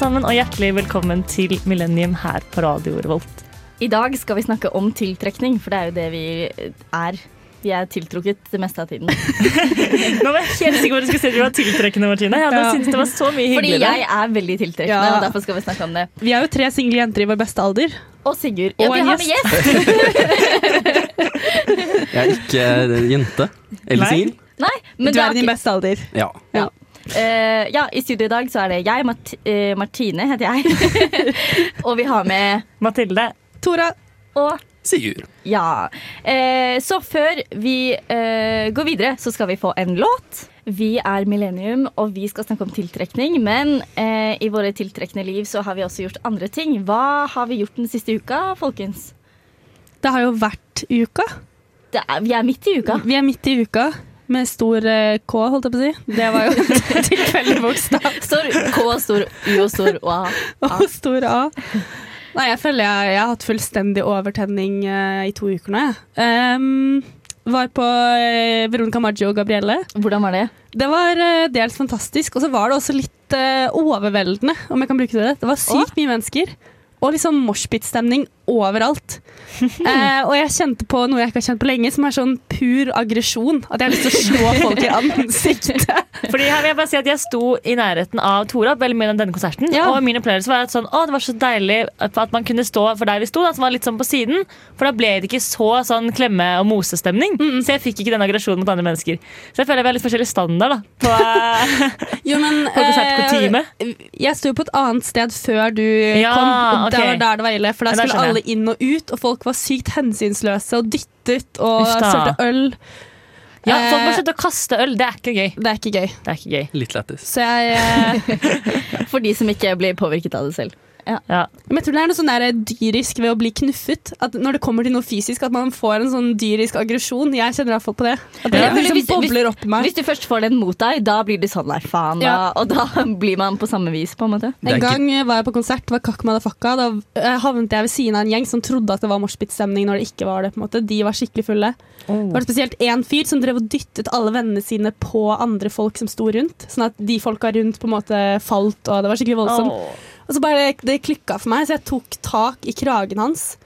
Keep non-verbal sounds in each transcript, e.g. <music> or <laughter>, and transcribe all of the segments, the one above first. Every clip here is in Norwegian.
sammen, og hjertelig velkommen til Millennium her på Radio Revolt. I dag skal vi snakke om tiltrekning, for det er jo det vi er. Vi er tiltrukket det meste av tiden. <laughs> Nå var jeg helt sikker på at du skulle si at du var tiltrekkende, Martine. Jeg da Ja. syntes det var så mye Fordi jeg er veldig tiltrekkende, Ja. og derfor skal vi snakke om det. Vi er jo tre single jenter i vår beste alder. Og Sigurd. Ja, Og vi en har med gjest! <laughs> Jeg er ikke eh, jente. Eller singel. Nei, men du er i din beste alder. Ja. Ja. Eh, ja, I studio i dag så er det jeg, Mart uh, Martine heter jeg. <laughs> og vi har med Mathilde. Tora, og Sigurd. Ja. Uh, så før vi eh, går videre, så skal vi få en låt. Vi er Millennium, og vi skal snakke om tiltrekning. Men eh, i våre tiltrekkende liv så har vi også gjort andre ting. Hva har vi gjort den siste uka, folkens? det har jo vært uka. Det er, vi er midt i uka. Vi er midt i uka med stor eh, K, holdt jeg på å si. Det var jo <laughs> tilfeldig bokstav. Stor K, stor U og stor A. <laughs> Og stor A. Nei, jeg føler jeg, jeg har hatt fullstendig overtenning uh, i to uker nå. jeg. Um, var på uh, Veronica Maggio og Gabrielle. Hvordan var det? Det var uh, dels fantastisk, og så var det også litt overveldende, om jeg kan bruke det. Det var sykt mye mennesker. Og liksom moshpit-stemning overalt. <laughs> Eh, og jeg kjente på noe jeg ikke har kjent på lenge, som er sånn pur aggresjon. At jeg har lyst til å slå <laughs> folk i ansiktet. Fordi her vil jeg bare si at jeg sto i nærheten av Tora veldig mye av denne konserten. Ja. Og min opplevelse var at sånn, å, det var så deilig at man kunne stå for der vi sto, da, som var litt sånn på siden. For da ble det ikke så sånn klemme- og mosestemning. Så jeg fikk ikke den aggresjonen mot andre mennesker. Så jeg føler vi har litt forskjellig standard da, på <laughs> Jo, men På konsertkutyme. eh, Jeg sto jo på et annet sted før du Ja, kom, og okay. var der det var ille. For der skulle skjønner alle inn og ut, og folk var sykt hensynsløse og dyttet og sølte øl. Ja, Folk må Eh, slutte å kaste øl. Det er ikke gøy. Det er ikke gøy. Det er ikke gøy. Litt lættis. Så eh, <laughs> For de som ikke blir påvirket av det selv. Ja. Men jeg tror det er noe sånn der dyrisk ved å bli knuffet. At når det kommer til noe fysisk, at man får en sånn dyrisk aggresjon. Jeg kjenner i hvert fall på det. At det Ja. liksom Hvis- hvis- bobler opp i meg. Hvis du først får den mot deg, da blir det sånn der, faen. Ja. og da <laughs> blir man på samme vis, på en måte. En gang var jeg på konsert, det var Kakk Madafakka. Da eh, havnet jeg ved siden av en gjeng som trodde at det var moshpit-stemning når det ikke var det. på en måte. De var skikkelig fulle. Det var spesielt én fyr som drev og dyttet alle vennene sine på andre folk som sto rundt. Sånn at de folka rundt på en måte falt, og det var skikkelig voldsomt. Åh. Og så bare det klikka for meg, så jeg tok tak i kragen hans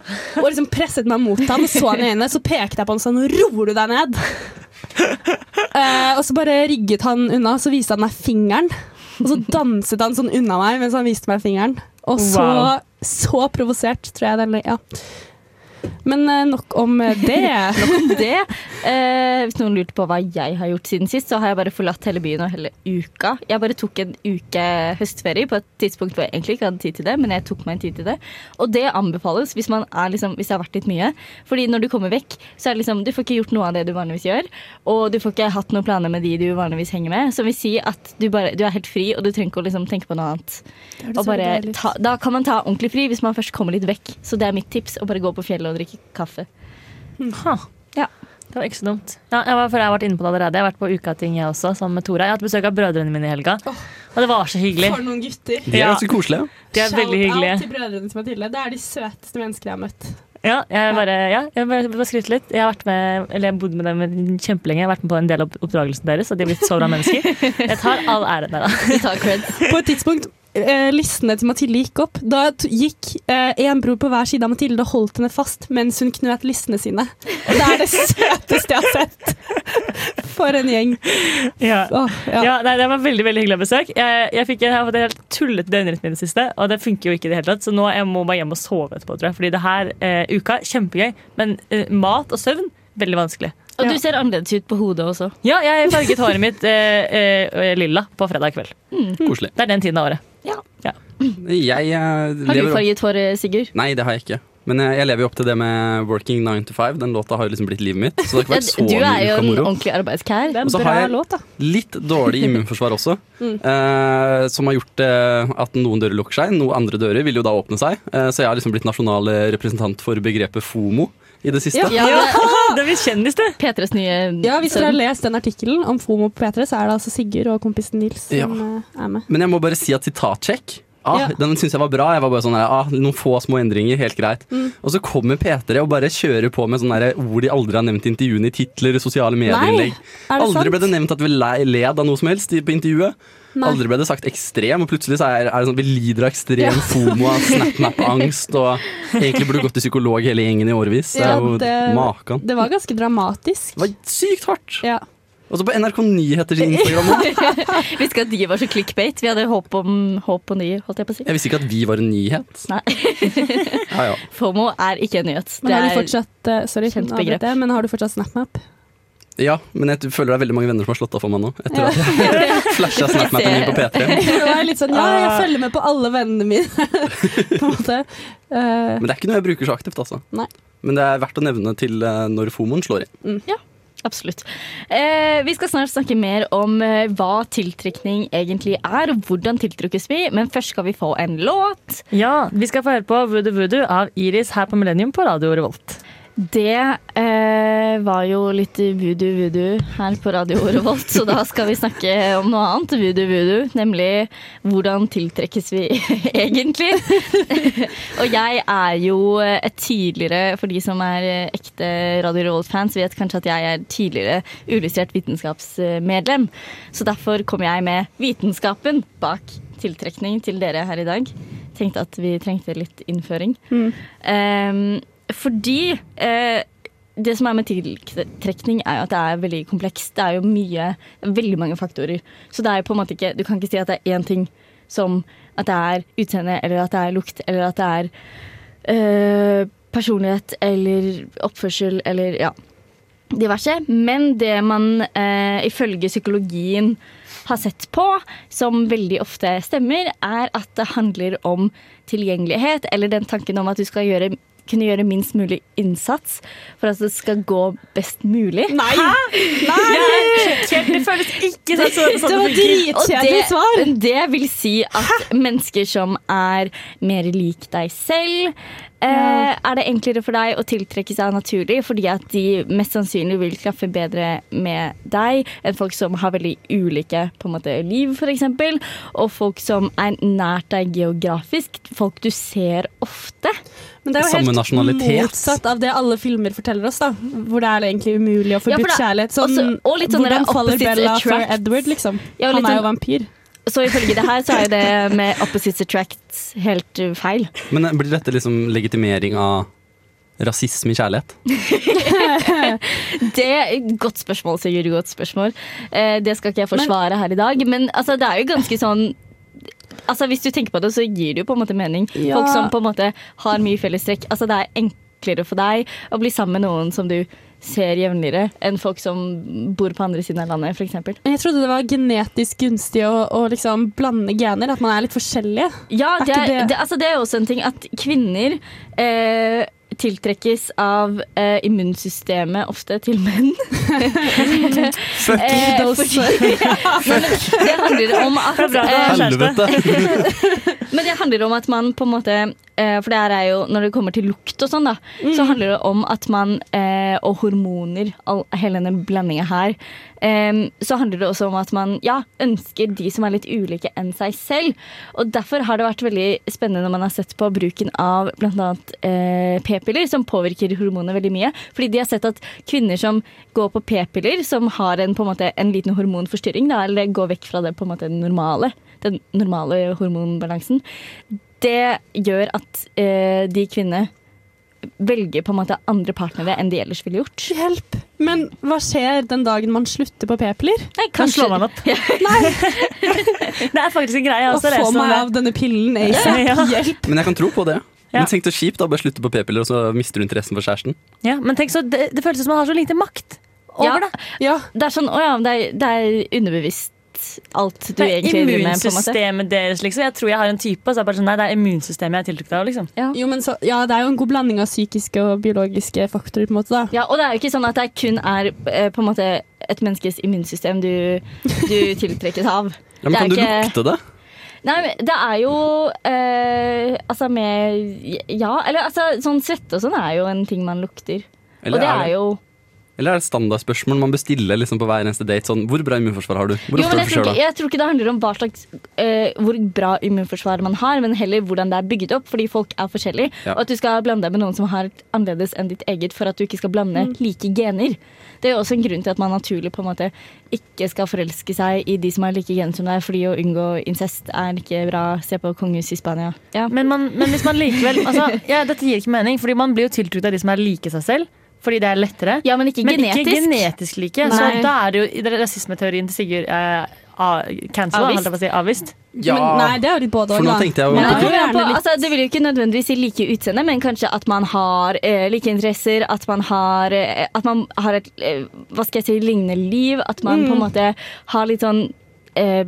og liksom presset meg mot han og så han i øynene. Så pekte jeg på han sånn Roer du deg ned? uh, og så bare rygget han unna, så viste han meg fingeren. Og så danset han sånn unna meg mens han viste meg fingeren. Og så, Wow. så provosert, tror jeg den Ja. Men eh, nok om det. <laughs> Nok om det. Eh, hvis noen lurte på hva jeg har gjort siden sist, så har jeg bare forlatt hele byen og hele uka. Jeg bare tok en uke høstferie på et tidspunkt hvor jeg egentlig ikke hadde tid til det, men jeg tok meg en tid til det. Og det anbefales hvis, man er liksom, hvis det har vært litt mye. Fordi når du kommer vekk, så er det liksom, du får ikke gjort noe av det du vanligvis gjør. Og du får ikke hatt noen planer med de du vanligvis henger med. Som vil si at du, bare, du er helt fri, og du trenger ikke å liksom tenke på noe annet. Og bare ta, da kan man ta ordentlig fri hvis man først kommer litt vekk. Så det er mitt tips. Å bare gå på fjellet og drikke kaffe. Ha. Ja. Det var ikke så dumt. Ja, jeg, var, for jeg har vært inne på det allerede. Jeg har vært på ukating jeg også, sammen med Tora. Jeg har hatt besøk av brødrene mine i helga. Og det var så hyggelig. For noen gutter. De er Ja. ganske koselige. De er veldig hyggelige. til brødrene til Mathilde. Det er de søteste menneskene jeg har møtt. Ja, jeg bare, ja, jeg bare, bare skryte litt. Jeg har vært med, eller jeg bodde med dem kjempelenge. Jeg har vært med på en del av oppdragelsen deres, og de har blitt så bra mennesker. Jeg tar all æren der, da. Vi tar creds. På et tidspunkt eh, listene til Mathilde gikk opp. Da gikk eh, en bror på hver side av Mathilde og holdt henne fast mens hun knøt listene sine. Og det er det <laughs> søteste jeg har sett. <laughs> For en gjeng. Ja. Åh, ja. Ja, nei, Det var veldig veldig hyggelig besøk. Jeg, jeg, fikk, jeg har fått en helt tullete døgnrytme i det siste, og det funker jo ikke i det hele tatt. Så nå jeg må bare hjem og sove etterpå, tror jeg. Fordi det her eh, uka, kjempegøy, men eh, mat og søvn, veldig vanskelig. Og du ser annerledes ut på hodet også. Ja, jeg farget håret mitt eh, eh, lilla på fredag kveld. Koselig. Det er den tiden av året. Jeg jeg Har du farget hår, Sigurd? Nei, det har jeg ikke. Men jeg, jeg lever jo opp til det med Working 9 to 5. Den låta har jo liksom blitt livet mitt. Så det har ikke vært så du mye er jo en moro. ordentlig arbeidskær. Det er Og en så bra har jeg- låt, da. Litt dårlig immunforsvar også, <laughs> eh, som har gjort eh, at noen dører lukker seg. Noen andre dører vil jo da åpne seg. Eh, så jeg har liksom blitt nasjonal eh, representant for begrepet FOMO i det siste. Ja, det, <laughs> Det blir kjendis, du! P3s nye Ja, Hvis dere har lest den artikkelen om FOMO på P3, så er det altså Sigurd og kompisen Nils Ja. som eh, er med. Men jeg må bare si at sitatsjekk ah, Ja. den syns jeg var bra. Jeg var bare sånn der, ah, Noen få små endringer, helt greit. Mm. Og så kommer P3 og bare kjører på med sånne der ord de aldri har nevnt i intervjuene, i titler, sosiale medieinnlegg. Aldri sant? ble det nevnt at vi led av noe som helst på intervjuet. Nei. Aldri ble det sagt ekstrem, og plutselig så er, er det sånn vi lider av ekstrem fomo, av snapmap-angst, og egentlig burde gått til psykolog hele gjengen i årevis. Det Ja, er jo det- makan. Det var ganske dramatisk. Det var sykt hardt! Ja. Og så på NRK Nyheter sin Instagram <laughs> Visste ikke at de var så clickbait. Vi hadde håp om håp på ny, holdt jeg på å si. Jeg visste ikke at vi var en nyhet. Nei. Ja, ja. <laughs> FOMO er ikke en nyhet. Men har du fortsatt eh, Sorry, avbrøt men har du fortsatt SnapMap? Ja, men jeg føler det er veldig mange venner som har slått av for meg nå. Etter Ja. at <laughs> jeg flasha snapmappen min på P3. <laughs> Det var litt sånn, ja, Ah. jeg følger med på alle vennene mine. <laughs> på en måte. Uh, Men det er ikke noe jeg bruker så aktivt, altså. Nei. Men det er verdt å nevne til eh, når fomoen slår inn. Ja, Absolutt. Uh, vi skal snart snakke mer om hva tiltrekning egentlig er, og hvordan tiltrukkes vi. Men først skal vi få en låt. Ja, Vi skal få høre på Voodoo Voodoo av Iris her på Millennium på Radio Revolt. Det eh, var jo litt voodoo voodoo her på Radio Revolt, så da skal vi snakke om noe annet voodoo voodoo, nemlig hvordan tiltrekkes vi <laughs> egentlig? <laughs> og jeg er jo et tidligere, for de som er ekte Radio Revolt-fans, vet kanskje at jeg er tidligere uillustrert vitenskapsmedlem. Så derfor kommer jeg med vitenskapen bak tiltrekning til dere her i dag. Tenkte at vi trengte litt innføring. Ehm, fordi eh, det som er med tiltrekning, er at det er veldig komplekst. Det er jo mye, veldig mange faktorer. Så det er på en måte ikke, du kan ikke si at det er én ting som at det er utseende, eller at det er lukt, eller at det er eh, personlighet eller oppførsel eller ja, diverse. Men det man eh, ifølge psykologien har sett på, som veldig ofte stemmer, er at det handler om tilgjengelighet, eller den tanken om at du skal gjøre, kunne gjøre minst mulig innsats for at det skal gå best mulig. Nei! Det føles ikke sånn, sånn, sånn var det funker. dritkjedelig svar! det, det vil si at mennesker som er mer lik deg selv, eh, er det enklere for deg å tiltrekke seg naturlig, fordi at de mest sannsynlig vil klaffe bedre med deg enn folk som har veldig ulike på en måte, liv, f.eks. Og folk som er nært deg geografisk. Folk du ser ofte. Men det er jo Samme helt motsatt av det alle filmer forteller oss, da. Hvor det er egentlig umulig å få Ja, for budt kjærlighet. Sånn, også- og litt sånn hvordan faller Bella Bella for. Edward, liksom? Ja, Han er jo sånn- vampyr. Så ifølge det her så er jo det med opposites attract helt feil. Men eh, blir dette liksom legitimering av rasisme i kjærlighet? <laughs> Det er et Godt spørsmål, Sigurd. Godt spørsmål. Eh, det skal ikke jeg forsvare her i dag, men altså, det er jo ganske sånn Altså, Hvis du tenker på det, så gir det jo på en måte mening. Ja. Folk som på en måte har mye fellestrekk. Altså, det er enklere for deg å bli sammen med noen som du ser jevnligere, enn folk som bor på andre siden av landet, f.eks. Jeg trodde det var genetisk gunstig å, å liksom blande gener, at man er litt forskjellige. Ja, det er, det- det, altså det er også en ting at kvinner eh, tiltrekkes av eh, immunsystemet ofte til menn. <laughs> Fuck Eh, fordi- <laughs> <laughs> Men det handler om at eh, Helvete! Men det handler om at man på en måte eh, For det her er jo når det kommer til lukt og sånn, da, Mm. så handler det om at man eh, Og hormoner, all, hele denne blandinga her. eh, så handler det også om at man ja, ønsker de som er litt ulike enn seg selv. Og derfor har det vært veldig spennende når man har sett på bruken av bl.a. Eh, p-piller, som påvirker hormonene veldig mye. Fordi de har sett at kvinner som går på p-piller, som har en, på en, måte, en liten hormonforstyrring, da, eller går vekk fra det på en måte normale, den normale hormonbalansen, det gjør at eh, de kvinnene velger på en måte andre partnere enn de ellers ville gjort. Hjelp! Men hva skjer den dagen man slutter på p-piller? Nei, Kan slå man opp. <laughs> Ja. Det er faktisk en greie. Å få meg av denne pillen ASAP. Ja. Hjelp! Men jeg kan tro på det. Ja. Men tenk så kjipt da, bare slutte på p-piller, og så mister du interessen for kjæresten. Ja, men tenk så, det, det føles som man har så lite makt over Ja. det. Ja. Det er sånn, å ja, det er, det er underbevisst alt du er egentlig driver med. immunsystemet deres, liksom. Jeg tror jeg har en type, så er det bare sånn, nei, det er immunsystemet jeg er tiltrukket av, liksom. Ja. Jo, men så, ja, det er jo en god blanding av psykiske og biologiske faktorer. på en måte da. Ja, og det er jo ikke sånn at det kun er eh, på en måte et menneskes immunsystem du, du <laughs> tiltrekkes av. Ja, men Det er kan du lukte det? Nei, det er jo eh, Altså med Ja, eller altså sånn svette og sånn er jo en ting man lukter. Eller og det er er jo Eller er det standardspørsmål man bør stille liksom, på hver eneste date? Sånn, hvor bra immunforsvar har du? Hvor Jo, men jeg, tror ikke, jeg tror ikke det handler om hva slags, uh, hvor bra immunforsvar man har, men heller hvordan det er bygget opp, fordi folk er forskjellige. Ja. Og at du skal blande deg med noen som har et annerledes enn ditt eget, for at du ikke skal blande like gener. Det er jo også en grunn til at man naturlig på en måte ikke skal forelske seg i de som har like gener som deg, fordi å unngå incest er ikke bra. Se på kongehuset i Spania. Ja. Men, man, men hvis man likevel altså, ja, Dette gir ikke mening, fordi man blir jo tiltrukket av de som er like seg selv. Fordi det er lettere. ja, men ikke men genetisk. ikke genetisk like. Så da er det jo rasismeteorien til Sigurd eh, cancela, holdt jeg på å si, avvist. Ja, Men, nei, det er jo litt både for nå da. tenkte jeg Men det, Ja. på, altså, det vil jo ikke nødvendigvis si like utseende, men kanskje at man har uh, like interesser, at man har, uh, at man har et uh, hva skal jeg si, lignende liv, at man på en måte har litt sånn eh,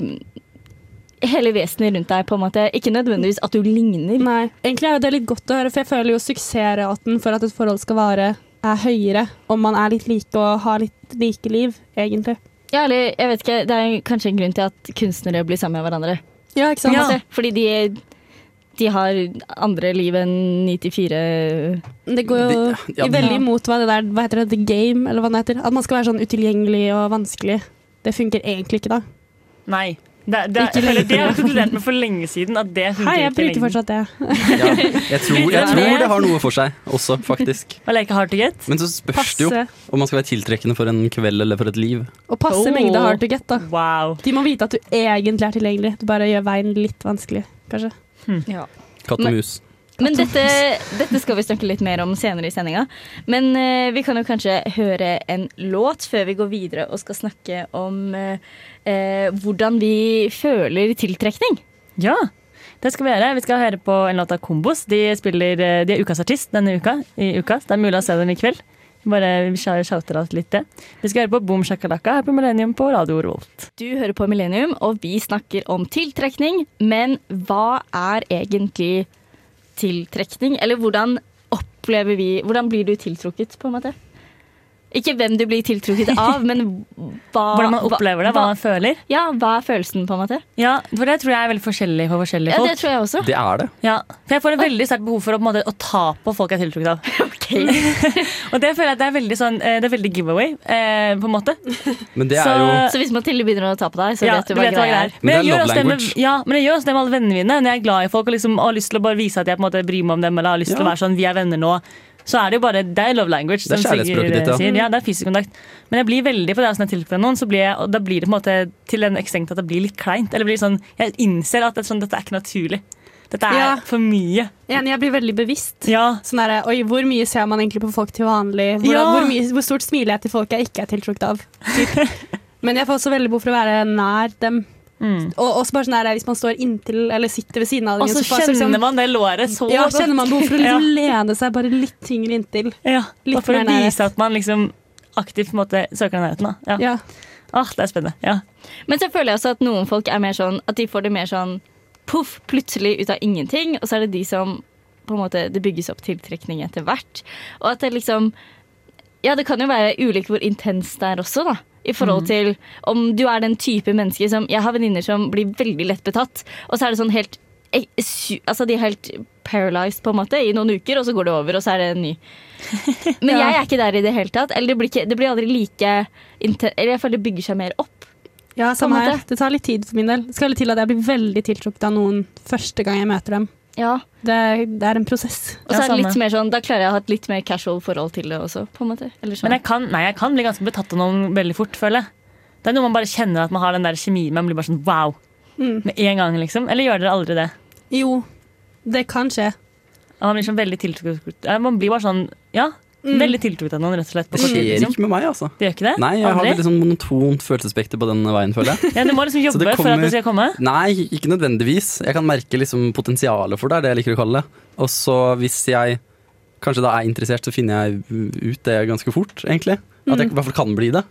Hele vesenet rundt deg, på en måte. Ikke nødvendigvis at du ligner. Nei, egentlig er det litt godt å høre, for jeg føler jo suksessraten for at et forhold skal vare, er høyere om man er litt like og har litt like liv, egentlig. Ja, eller jeg vet ikke, Det er kanskje en grunn til at kunstnere blir sammen med hverandre. Ja, ikke sant? Ja. Fordi de, de har andre liv enn 94 Det går jo de, ja, veldig imot hva det der Hva heter det? The game, eller hva det heter? At man skal være sånn utilgjengelig og vanskelig. Det funker egentlig ikke, da. Nei. Det, det, Ikke jeg det har konkludert med for lenge siden. At det Hei, jeg bruker fortsatt det. ja, jeg, tror, jeg tror det har noe for seg også, faktisk. Å leke hard to get. Men så spørs det jo om man skal være tiltrekkende for en kveld eller for et liv. Og passe Oh. mengde hard to get, da. Wow. De må vite at du egentlig er tilgjengelig. Du bare gjør veien litt vanskelig, kanskje. Katt og Men- mus. Men dette, dette skal vi snakke litt mer om senere i sendinga. Men eh, vi kan jo kanskje høre en låt før vi går videre og skal snakke om eh, eh, hvordan vi føler tiltrekning. Ja, det skal vi gjøre. Vi skal høre på en låt av Kombos. De, spiller, eh, de er ukas artist denne uka. I uka. Det er mulig å se dem i kveld. Bare vi shouter alt litt det. Vi skal høre på Boom Shakalaka her på Millennium på Radio Revolt. Du hører på Millennium, og vi snakker om tiltrekning. Men hva er egentlig tiltrekning? Eller hvordan opplever vi Hvordan blir du tiltrukket, på en måte? Ikke hvem du blir tiltrukket av, men hva Hvordan man opplever det, hva man føler. Ja, hva er følelsen, på en måte? Ja, for det tror jeg er veldig forskjellig for forskjellige folk. Ja, det tror jeg også. Det er det. Ja, for Jeg får et veldig sterkt behov for å, på en måte, å ta på folk jeg er tiltrukket av. <laughs> ok. <laughs> Og det føler jeg at det er veldig, sånn, eh, det er veldig giveaway, eh, på en måte. Men det Så- er jo Så hvis Mathilde begynner å ta på deg, så Ja, vet du hva greia er. Men det er love med, language. ja, men jeg gjør også det med alle vennene mine. Når jeg er glad i folk og liksom har lyst til å bare vise at jeg på en måte bryr meg om dem, eller har lyst til å være sånn, vi er venner nå, så er det jo bare det er love language. Det er kjærlighetsspråket ditt, ja. sier. Ja, det er fysisk kontakt. Men jeg blir veldig på det som er tilfellet noen, så blir jeg, og da blir det på en måte til en ekstremt at det blir litt kleint. Eller blir sånn, jeg innser at det er sånn, dette er ikke naturlig. Dette er Ja. for mye. Enig, jeg blir veldig bevisst. Ja. Sånn der, oi, Hvor mye ser man egentlig på folk til vanlig? Hvor, Ja. hvor, mye, hvor stort smiler jeg til folk jeg ikke er tiltrukket av? <laughs> Men jeg får også veldig behov for å være nær dem. Mm. Og også bare sånn der, Hvis man står inntil eller sitter ved siden av den, Og så liksom- kjenner man det låret så ja, godt. kjenner man behov for å <laughs> liksom lene seg bare litt tyngre inntil. Ja, Litt og for å vise at man liksom aktivt på en måte søker den nærheten. Da. Ja. Ja. Ah, det er spennende. Ja. Men så føler jeg også at noen folk er mer sånn at de får det mer sånn poff, plutselig ut av ingenting. Og så er det de som på en måte det bygges opp tiltrekning etter hvert. Og at det liksom Ja, det kan jo være ulikt hvor intenst det er også, da. I forhold til om du er den type menneske som Jeg har venninner som blir veldig lett betatt, og så er det sånn helt eh, Altså, de er helt paralyzed på en måte i noen uker, og så går det over, og så er det en ny. <laughs> Men Ja. jeg er ikke der i det hele tatt. Eller det blir, ikke, det blir aldri like Eller jeg føler det bygger seg mer opp. Ja, samme her. Det tar litt tid for min del. Det skal litt til at jeg blir veldig tiltrukket av noen første gang jeg møter dem. Ja. Det, det er en prosess. Og så er det litt mer sånn, Da klarer jeg å ha et litt mer casual forhold til det også. på en måte. Eller sånn. Men jeg kan, nei, jeg kan bli ganske betatt av noen veldig fort, føler jeg. Det er noe man bare kjenner at man har den der kjemien. Man blir bare sånn wow Mm. med en gang, liksom. Eller gjør dere aldri det? Jo, det kan skje. Man blir sånn veldig tiltrukket Man blir bare sånn, ja, Mm. veldig tiltrukket av noen, rett og slett. Det skjer liksom. ikke med meg, altså. Det gjør ikke det? Nei, jeg har veldig sånn monotont følelsesspekter på den veien, føler jeg. <laughs> Ja, du må liksom jobbe kommer... for at kommer- det skal komme. Nei, ikke nødvendigvis. Jeg kan merke liksom potensialet for det, er det jeg liker å kalle det. Og så hvis jeg kanskje da er interessert, så finner jeg ut det ganske fort, egentlig. At jeg i hvert fall kan bli det.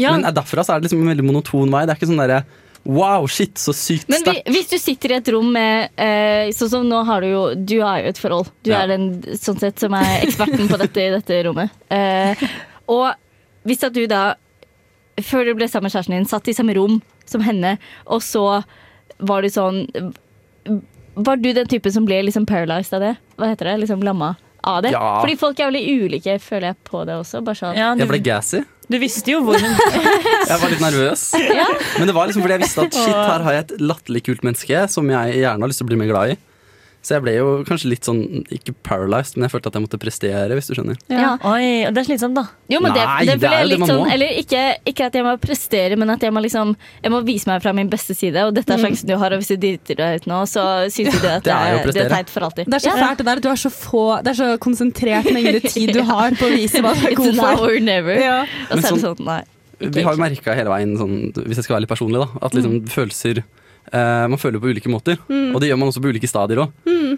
Ja, Men derfra så er det liksom en veldig monoton vei. Det er ikke sånn derre wow, shit, så sykt Men vi, hvis du sitter i et rom med eh, Sånn som nå har du jo Du har jo et forhold. Du Ja. er den sånn sett som er eksperten på dette i dette rommet. Eh, og hvis at du da, før du ble sammen med kjæresten din, satt i samme rom som henne, og så var du sånn Var du den typen som ble liksom paralyzed av det? Hva heter det? Liksom lamma av det. Ja. Fordi folk er veldig ulike, føler jeg, på det også. Bare sånn. Ja, Jeg ble gassy. Du visste jo hvor hun <laughs> Jeg var litt nervøs. Men det var liksom fordi jeg visste at shit, her har jeg et latterlig kult menneske som jeg gjerne har lyst til å bli mer glad i. Så jeg ble jo kanskje litt sånn, ikke paralyzed, men jeg følte at jeg måtte prestere, hvis du skjønner. Ja. Oi, og det er slitsomt, da. Jo, men det, Nei, det, det er jo det man sånn må. Eller ikke, ikke at jeg må prestere, men at jeg må liksom Jeg må vise meg fra min beste side, og dette er sjansen du har, og hvis du driter deg ut nå, så syns du det at det er det, det er teit for alltid. Det er så Ja. fælt det der du er så få Det er så konsentrert mengde <laughs> tid du har på å vise hva du er god It's god now or never. Ja. Og så er det sånn- sånn, nei. ikke Vi har jo merka hele veien, sånn, hvis jeg skal være litt personlig, da, at liksom følelser eh, Man føler på ulike måter. Og det gjør man også på ulike stadier òg.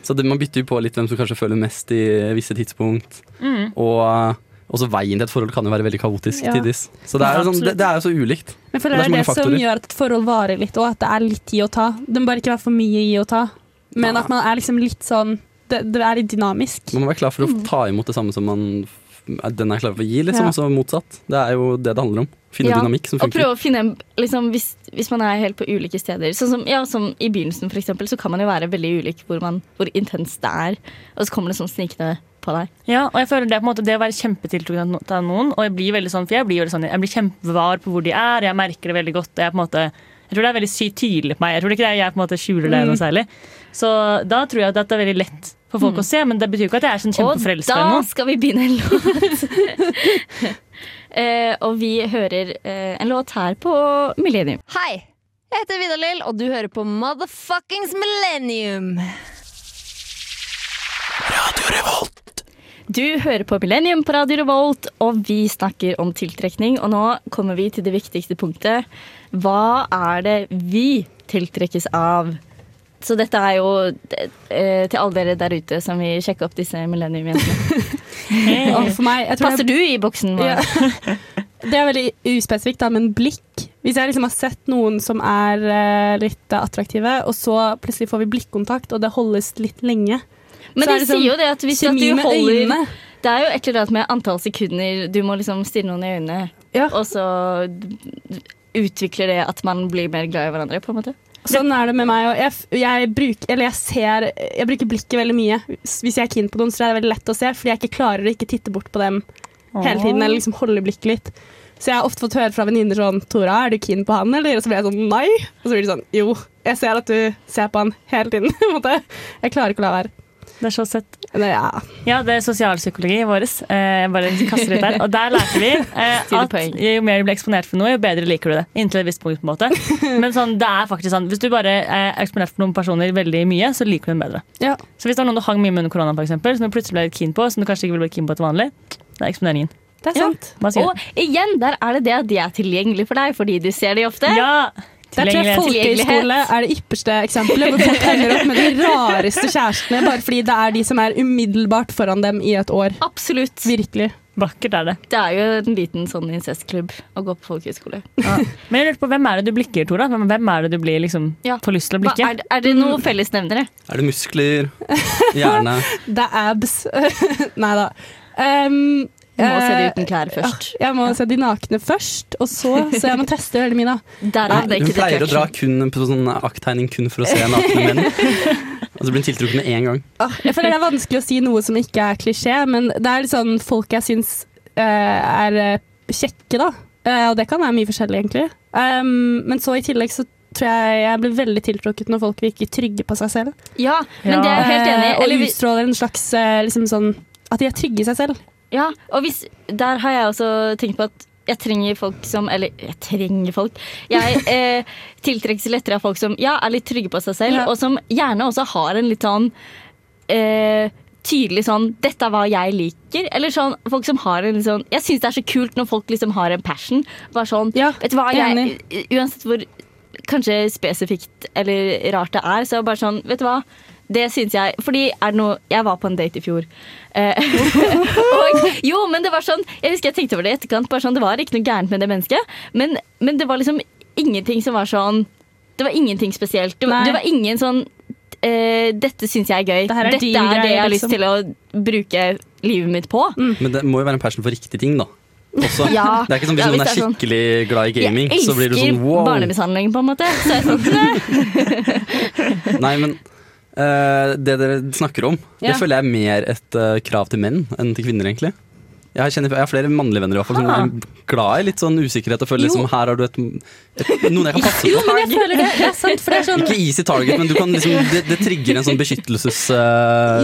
Så det, man bytter jo på litt hvem som kanskje føler mest i visse tidspunkt. Mm. Og eh, også veien til et forhold kan jo være veldig kaotisk Ja. tidvis. Så det er, sånn, det, det er jo så ulikt. Men for Det er det er det som gjør at et forhold varer litt, og at det er litt gi og ta. Det må bare ikke være for mye gi og ta. Men Ja. at man er liksom litt sånn Det, det er litt dynamisk. Man må være klar for å ta imot det samme som man den er klar for å gi, liksom. Ja. Altså motsatt. Det er jo det det handler om. Finne Ja, dynamikk som Og prøve å finne liksom, hvis, hvis man er helt på ulike steder. Sånn som, ja, som I begynnelsen for eksempel, så kan man jo være veldig ulik hvor, man, hvor intenst det er. Og så kommer det sånn snikende på deg. Ja, og jeg føler det, på en måte, det å være kjempetiltrukket av noen Og jeg blir veldig sånn, for jeg blir, veldig sånn, jeg blir kjempevar på hvor de er, jeg merker det veldig godt. og Jeg, på en måte, jeg tror det er veldig tydelig på meg. Jeg tror ikke det er, jeg på en måte skjuler det noe særlig. Så da tror jeg at det er veldig lett for folk å se, men det betyr jo ikke at jeg er sånn kjempeforelska ennå. Og da skal vi begynne en låt. uh, <laughs> og vi hører uh, en låt her på Millennium. Hei, jeg heter Vidar-Lill, og du hører på Motherfuckings Millennium. Radio Revolt. Du hører på Millennium på Radio Revolt, og vi snakker om tiltrekning. Og nå kommer vi til det viktigste punktet. Hva er det vi tiltrekkes av? Så dette er jo eh, til alle dere der ute som vil sjekke opp disse Millennium-jentene. hey. Passer jeg du i boksen? Ja. <laughs> Det er veldig uspesifikt, da, men blikk. Hvis jeg liksom har sett noen som er eh, litt attraktive, og så plutselig får vi blikkontakt, og det holdes litt lenge Men de det sånn sier jo det at hvis at du holder øynene. Det er jo et eller annet med antall sekunder du må liksom stirre noen i øynene, Ja. og så utvikler det at man blir mer glad i hverandre, på en måte. Sånn er det med meg. Og jeg, jeg, eller jeg, ser, jeg bruker blikket veldig mye. Hvis jeg er keen på noen, så er det veldig lett å se, fordi jeg ikke klarer å ikke titte bort på dem hele tiden. Eller liksom holde blikket litt. Så jeg har ofte fått høre fra venninner sånn 'Tora, er du keen på han?' Eller? Og så blir jeg sånn 'nei'. Og så blir de sånn 'jo, jeg ser at du ser på han hele tiden'. <laughs> Jeg klarer ikke å la være. Det er så søtt. Ja. Ja, det er sosialpsykologi våres. Eh, jeg bare kaster ut der. Og der lærte vi eh, <laughs> at jo mer du blir eksponert for noe, jo bedre liker du det. Inntil et visst punkt, på en måte. <laughs> Men sånn, det er faktisk sånn, hvis du bare er eksponert for noen personer veldig mye, så liker du dem bedre. ja. Så hvis det var noen du hang mye med under korona, for eksempel, som du plutselig ble litt keen på, som du kanskje ikke ville blitt keen på til vanlig, det er eksponeringen. Det er sant. Ja. Og igjen, der er det det at de er tilgjengelige for deg fordi du ser de ofte. Ja! Der tror jeg Tilgjengelighet. folkehøyskole er det ypperste eksempelet. Hvor folk ender opp med de rareste kjærestene bare fordi det er de som er umiddelbart foran dem i et år. Absolutt. Virkelig. Vakkert er det. Det er jo en liten sånn incestklubb å gå på folkehøyskole. Ja. Men jeg lurer på, hvem er det du blikker, Tora? Hvem er det du blir liksom, Ja. får lyst til å Hva, blikke? er, det- er det noen fellesnevnere? Er det muskler? Hjerne? <laughs> Det er abs. <laughs> Nei da. Um, Du må se de eh, uten klær først. ja, Jeg må se de nakne først, og så <laughs> Så jeg må teste veldig mye, da. Derav det Hun ikke pleier å dra kun på sånn akttegning kun for å se nakne menn. Og <laughs> så blir hun tiltrukket med én gang. Jeg føler det er vanskelig å si noe som ikke er klisjé, men det er litt sånn folk jeg syns eh, er eh, kjekke, da. Eh, og det kan være mye forskjellig, egentlig. Um, men så i tillegg så tror jeg jeg blir veldig tiltrukket når folk virker trygge på seg selv. Ja, men det er jeg helt enig i. Eh, og utstråler en slags eh, liksom sånn At de er trygge i seg selv. Ja, og hvis, der har jeg også tenkt på at jeg trenger folk som Eller jeg trenger folk. Jeg <laughs> eh, tiltrekkes lettere av folk som ja, er litt trygge på seg selv, Ja. og som gjerne også har en litt sånn eh, tydelig sånn 'Dette er hva jeg liker'. Eller sånn folk som har en sånn Jeg syns det er så kult når folk liksom har en passion. Bare sånn Ja, Vet du hva, jeg, uansett hvor kanskje spesifikt eller rart det er, så bare sånn Vet du hva? Det syns jeg Fordi er det noe Jeg var på en date i fjor. Eh, <laughs> og, jo, men det var sånn Jeg husker jeg tenkte over det i etterkant. Bare sånn, det var ikke noe gærent med det mennesket, men, men det var liksom ingenting som var sånn Det var ingenting spesielt. Det, var- det var ingen sånn eh, Dette syns jeg er gøy. Det er Dette er det greie, jeg har lyst liksom. til å bruke livet mitt på. Men det må jo være en passion for riktige ting, da. Også. <laughs> Ja. Det er ikke sånn Hvis Ja, noen hvis er er sånn- skikkelig glad i gaming, så blir du sånn wow. Jeg elsker barnemishandling, på en måte. Så jeg sånn, nei. <laughs> Nei, men det dere snakker om, Ja. det føler jeg er mer et eh, krav til menn enn til kvinner, egentlig. Jeg, kjenner, jeg har flere mannlige venner i hvert fall, som Ah. er glad i litt sånn usikkerhet og føler liksom her har du et, et noen jeg kan passe Jo, på. men jeg føler det. Det er sant, for det er sånn Ikke easy target, men du kan liksom, det, det trigger en sånn beskyttelsesfølelse.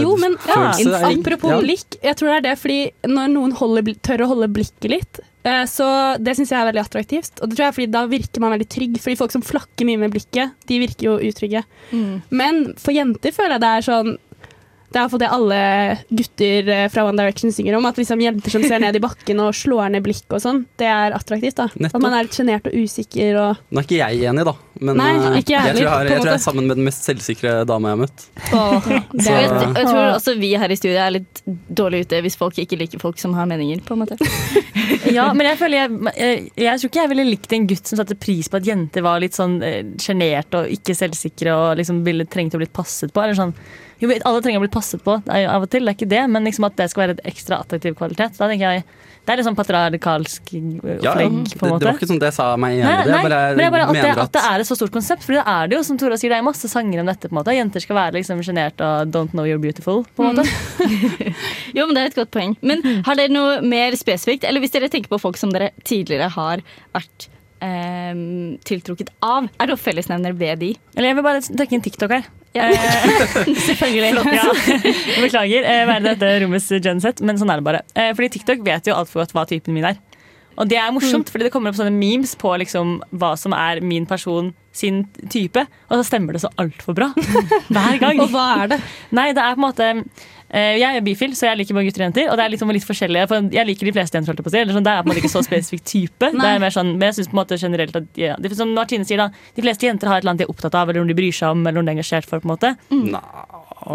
Jo, men ja, følelse. apropos Ja. blikk, jeg tror det er det fordi når noen holder, tør å holde blikket litt, eh, så det syns jeg er veldig attraktivt. Og det tror jeg er fordi da virker man veldig trygg, fordi folk som flakker mye med blikket, de virker jo utrygge. Mm. Men for jenter føler jeg det er sånn det er iallfall det alle gutter eh, fra One Direction synger om. At liksom jenter som ser ned i bakken og slår ned blikk og sånn, det er attraktivt. da. Nettopp. At man er litt sjenert og usikker og Nå er ikke jeg enig, da. Men Nei, eh, ikke jeg jeg, tror jeg, har, jeg tror jeg er sammen med den mest selvsikre dama jeg har møtt. Oh, <laughs> Så- jeg, jeg tror også vi her i studiet er litt dårlig ute hvis folk ikke liker folk som har meninger. på en måte. <laughs> Ja, men jeg føler jeg, jeg, jeg tror ikke jeg ville likt en gutt som satte pris på at jenter var litt sånn eh, sjenerte og ikke selvsikre og liksom ville, trengte å bli passet på. Eller sånn. Jo, alle trenger å bli passet på det er jo av og til, det er ikke det, men liksom at det skal være et ekstra attraktiv kvalitet. Da tenker jeg Det er litt sånn patriarkalsk eh, Ja. Det, på en det var ikke sånn det sa meg igjen. Nei, nei, Jeg bare men det er bare at det, at det er et så stort konsept. For det er det jo, som Tora sier, det er masse sanger om dette. på en måte Jenter skal være liksom sjenert og 'don't know you're beautiful'. på en måte <laughs> Jo, men Det er et godt poeng. Men har dere noe mer spesifikt? Eller hvis dere tenker på folk som dere tidligere har vært eh, tiltrukket av, er det noen fellesnevner ved de? Eller jeg vil bare trekke inn TikTok her. Ja. <laughs> Selvfølgelig. Ja. <laughs> Beklager eh, være dette rommets genset, men sånn er det bare. Eh, fordi TikTok vet jo altfor godt hva typen min er. Og det er morsomt, fordi det kommer opp sånne memes på liksom hva som er min person sin type, og så stemmer det så altfor bra. <laughs> Hver gang. Og hva er det? Nei, det er på en måte eh, Jeg er bifil, så jeg liker bare gutter og jenter. Og det er liksom litt forskjellige for Jeg liker de fleste jenter. holdt jeg på å si, eller sånn, Det er på en måte ikke så spesifikk type. det er mer sånn, Men jeg synes på en måte generelt at ja, det, Som Martine sier, da. De fleste jenter har et eller annet de er opptatt av, eller noe de bryr seg om, eller noe de er engasjert for. på en måte Mm.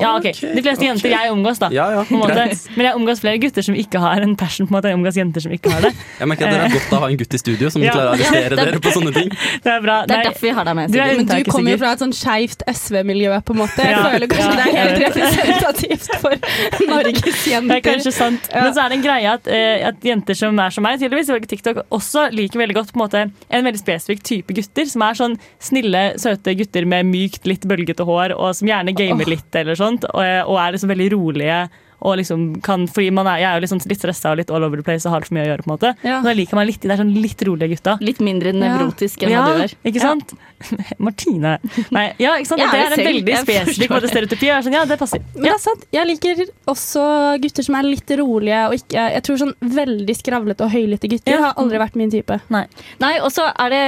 Ja, ok, De fleste okay. jenter jeg omgås, da. Ja, ja, på en måte. Men jeg omgås flere gutter som ikke har en passion. på en måte Jeg omgås jenter som ikke har det. <laughs> Jeg merker at dere er godt av å ha en gutt i studio som Ja. klarer å arrestere Ja. dere på sånne ting. <laughs> Det er bra. Det er Nei, derfor vi har deg med. Du er du kommer jo fra et sånn skeivt SV-miljø, på en måte. Jeg Ja, føler kanskje ja, det er helt representativt for <laughs> Norges Det er kanskje sant. Ja. Men så er det en greie at, eh, at jenter som er som meg, tydeligvis, ifølge TikTok, også liker veldig godt på en måte en veldig spesifikk type gutter. Som er sånn snille, søte gutter med mykt, litt bølgete hår, og som gjerne gamer litt, eller sånt, og, og er liksom veldig rolige. Og liksom kan, fordi man er, Jeg er jo liksom litt stressa og litt all over the place og har for mye å gjøre. på en måte Ja. Så jeg liker meg litt de der sånn litt rolige gutta. Litt mindre nevrotisk enn ja, du er. ikke sant? <laughs> Martine. Nei, ja, ikke sant? Ja, det er en veldig spesifikk måte stereotypi. Jeg er sånn, ja, det passer. Men det er sant. Jeg liker også gutter som er litt rolige og ikke Jeg tror sånn veldig skravlete og høylytte gutter Ja. har aldri vært min type. Nei, Nei, og så er det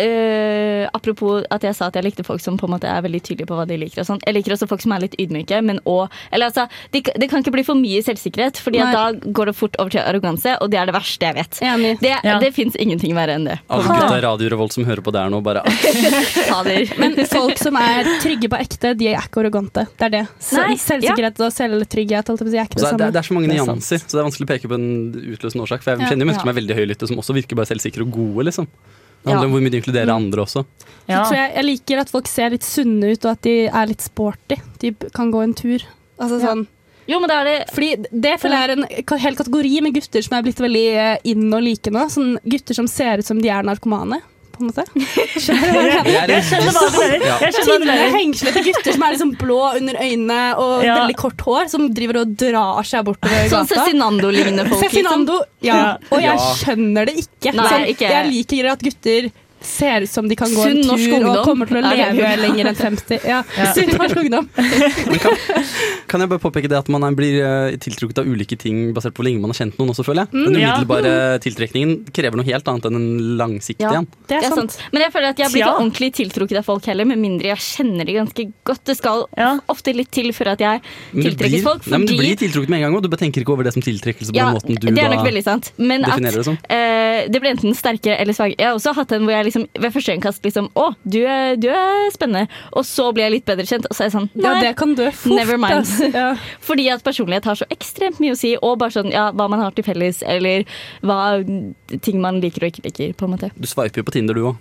øh, apropos at jeg sa at jeg likte folk som på en måte er veldig tydelige på hva de liker. og sånn. Jeg liker også folk som er litt ydmyke, men også, eller altså, det de kan ikke bli for mye selvsikkerhet, fordi da går det fort over til arroganse, og det er det verste jeg vet. Enig. Det, Ja. det fins ingenting verre enn det. Alle gutta i Radio Revolt som hører på det her nå, bare <laughs> Men folk som er trygge på ekte, de er ikke arrogante. Det er det. Nei, Selvsikkerhet og selvtrygghet si, er ikke det det, samme. det er så mange Det er nyanser, så det er vanskelig å peke på en utløsende årsak. For jeg kjenner jo mennesker som er veldig høylytte, som også virker bare selvsikre og gode. liksom. Det handler Ja. om hvor mye de inkluderer andre også. Ja. Jeg, jeg liker at folk ser litt sunne ut, og at de er litt sporty. De kan gå en tur. Altså Ja. sånn Jo, men det er det Fordi det føler jeg er en hel kategori med gutter som er blitt veldig eh, inn og like nå. Sånn gutter som ser ut som de er narkomane, på en måte. <laughs> Skjønner du hva jeg mener? Jeg er skjønner hva du mener. Tynne, hengslete gutter som er liksom blå under øynene og Ja. veldig kort hår, som driver og drar seg bortover sånn gata. Cezinando-lignende folk. liksom. Cezinando, ja. Ja. Og jeg skjønner det ikke. Nei, Sånn, ikke. Jeg liker at gutter ser ut som de kan gå Sunn en tur og kommer til å leve lenger enn 50. Ja, <laughs> Ja. Sunn norsk ungdom. <laughs> Kan, kan jeg bare påpeke det at man blir eh, tiltrukket av ulike ting basert på hvor lenge man har kjent noen også, føler jeg. Den ja. umiddelbare tiltrekningen krever noe helt annet enn den langsiktige Ja. en. Det Det er sant. Men jeg føler at jeg blir ikke ordentlig tiltrukket av folk heller, med mindre jeg kjenner de ganske godt. Det skal ofte litt til før at jeg tiltrekkes blir, folk. nei, men du blir tiltrukket med en gang, og du bare tenker ikke over det som tiltrekkelse på ja, den måten du da definerer det som. Men at definerer det eh, blir enten sterkere eller svake. Jeg har også hatt en hvor jeg liksom, ved første øyekast liksom Å, du er, du er spennende. Og så blir jeg litt bedre kjent, og så er jeg sånn Ja, det kan dø fort. Never mind. Ja. <laughs> Fordi at personlighet har så ekstremt mye å si, og bare sånn, ja, hva man har til felles, eller hva ting man liker og ikke liker. på en måte. Du sveiper jo på Tinder, du òg.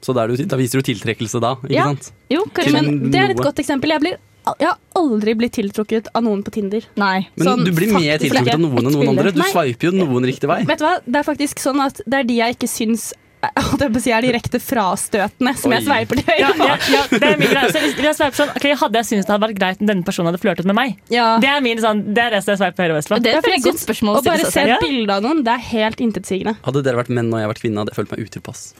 Så da, er du, da viser du tiltrekkelse da, ikke Ja. sant? Jo, kanskje. Men det er et godt eksempel. Jeg, blir, jeg har aldri blitt tiltrukket av noen på Tinder. Nei. Men Sånn, du blir mer tiltrukket av noen enn noen andre. Du Nei. sveiper jo noen riktig vei. Vet du hva? Det er faktisk sånn at det er de jeg ikke syns jeg jeg si, er direkte frastøtende, som jeg Oi. sveiper til høyre på. ja, ja, det er min greie. Så hvis, hvis jeg sveiper sånn, okay, hadde jeg syntes det hadde vært greit om denne personen hadde flørtet med meg? Ja. Det er min sånn, det er det som jeg sveiper Høyre-Vest på. Det er et jeg godt spørsmål Å bare se et bilde av noen, det er helt intetsigende. Hadde dere vært menn og jeg vært kvinne, hadde jeg følt meg utilpass. <laughs>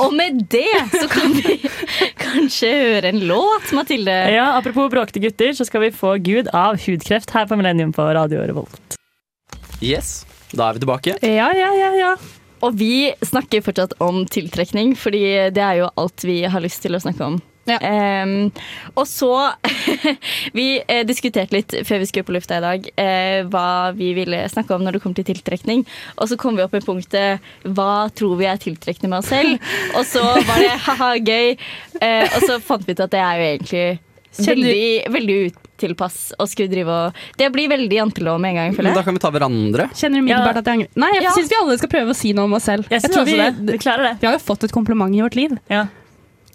Og med det så kan vi kanskje høre en låt, Mathilde. Ja, Apropos bråkete gutter, så skal vi få Gud av hudkreft her på Millennium på Radio Revolt. Yes, da er vi tilbake. Ja, ja, ja, ja. Og vi snakker fortsatt om tiltrekning, fordi det er jo alt vi har lyst til å snakke om. Ja. Um, og så <laughs> Vi eh, diskuterte litt før vi skulle på lufta i dag eh, hva vi ville snakke om når det kommer til tiltrekning. Og så kom vi opp med punktet hva tror vi er tiltrekkende med oss selv? Og så var det <laughs> ha-ha, gøy. Eh, og så fant vi ut at det er jo egentlig veldig, veldig utilpass å skulle drive og Det blir veldig jantelov med en gang, føler Men da kan vi ta hverandre. Kjenner umiddelbart Ja. at jeg angrer. Nei, jeg Ja. syns vi alle skal prøve å si noe om oss selv. Jeg synes tror også det. Vi klarer det. Vi har jo fått et kompliment i vårt liv. Ja.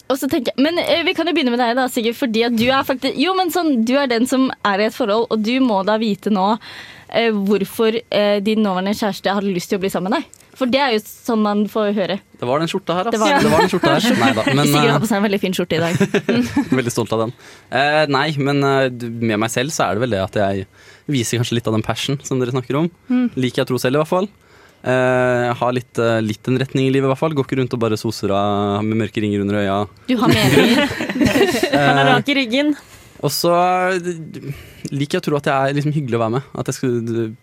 Og så tenker jeg, men eh, Vi kan jo begynne med deg, da, Sigurd. Fordi at du er faktisk Jo, men sånn, du er den som er i et forhold, og du må da vite nå hvorfor eh, din nåværende kjæreste hadde lyst til å bli sammen med deg. For det er jo sånn man får høre. Det var den skjorta her, Det altså. Det var den skjorta her. Nei da. Men <laughs> Sigurd har eh, på seg en veldig fin skjorte i dag. <laughs> veldig stolt av den. Eh, nei, men eh, med meg selv så er det vel det at jeg viser kanskje litt av den passion som dere snakker om. Liker jeg tro selv, i hvert fall. Eh, har litt, eh, litt en retning i livet, i hvert fall. Går ikke rundt og bare soser av med mørke ringer under øya. Du har meninger. <laughs> Han er rak i ryggen. Og så eh, liker jeg å tro at det er liksom hyggelig å være med. At jeg skal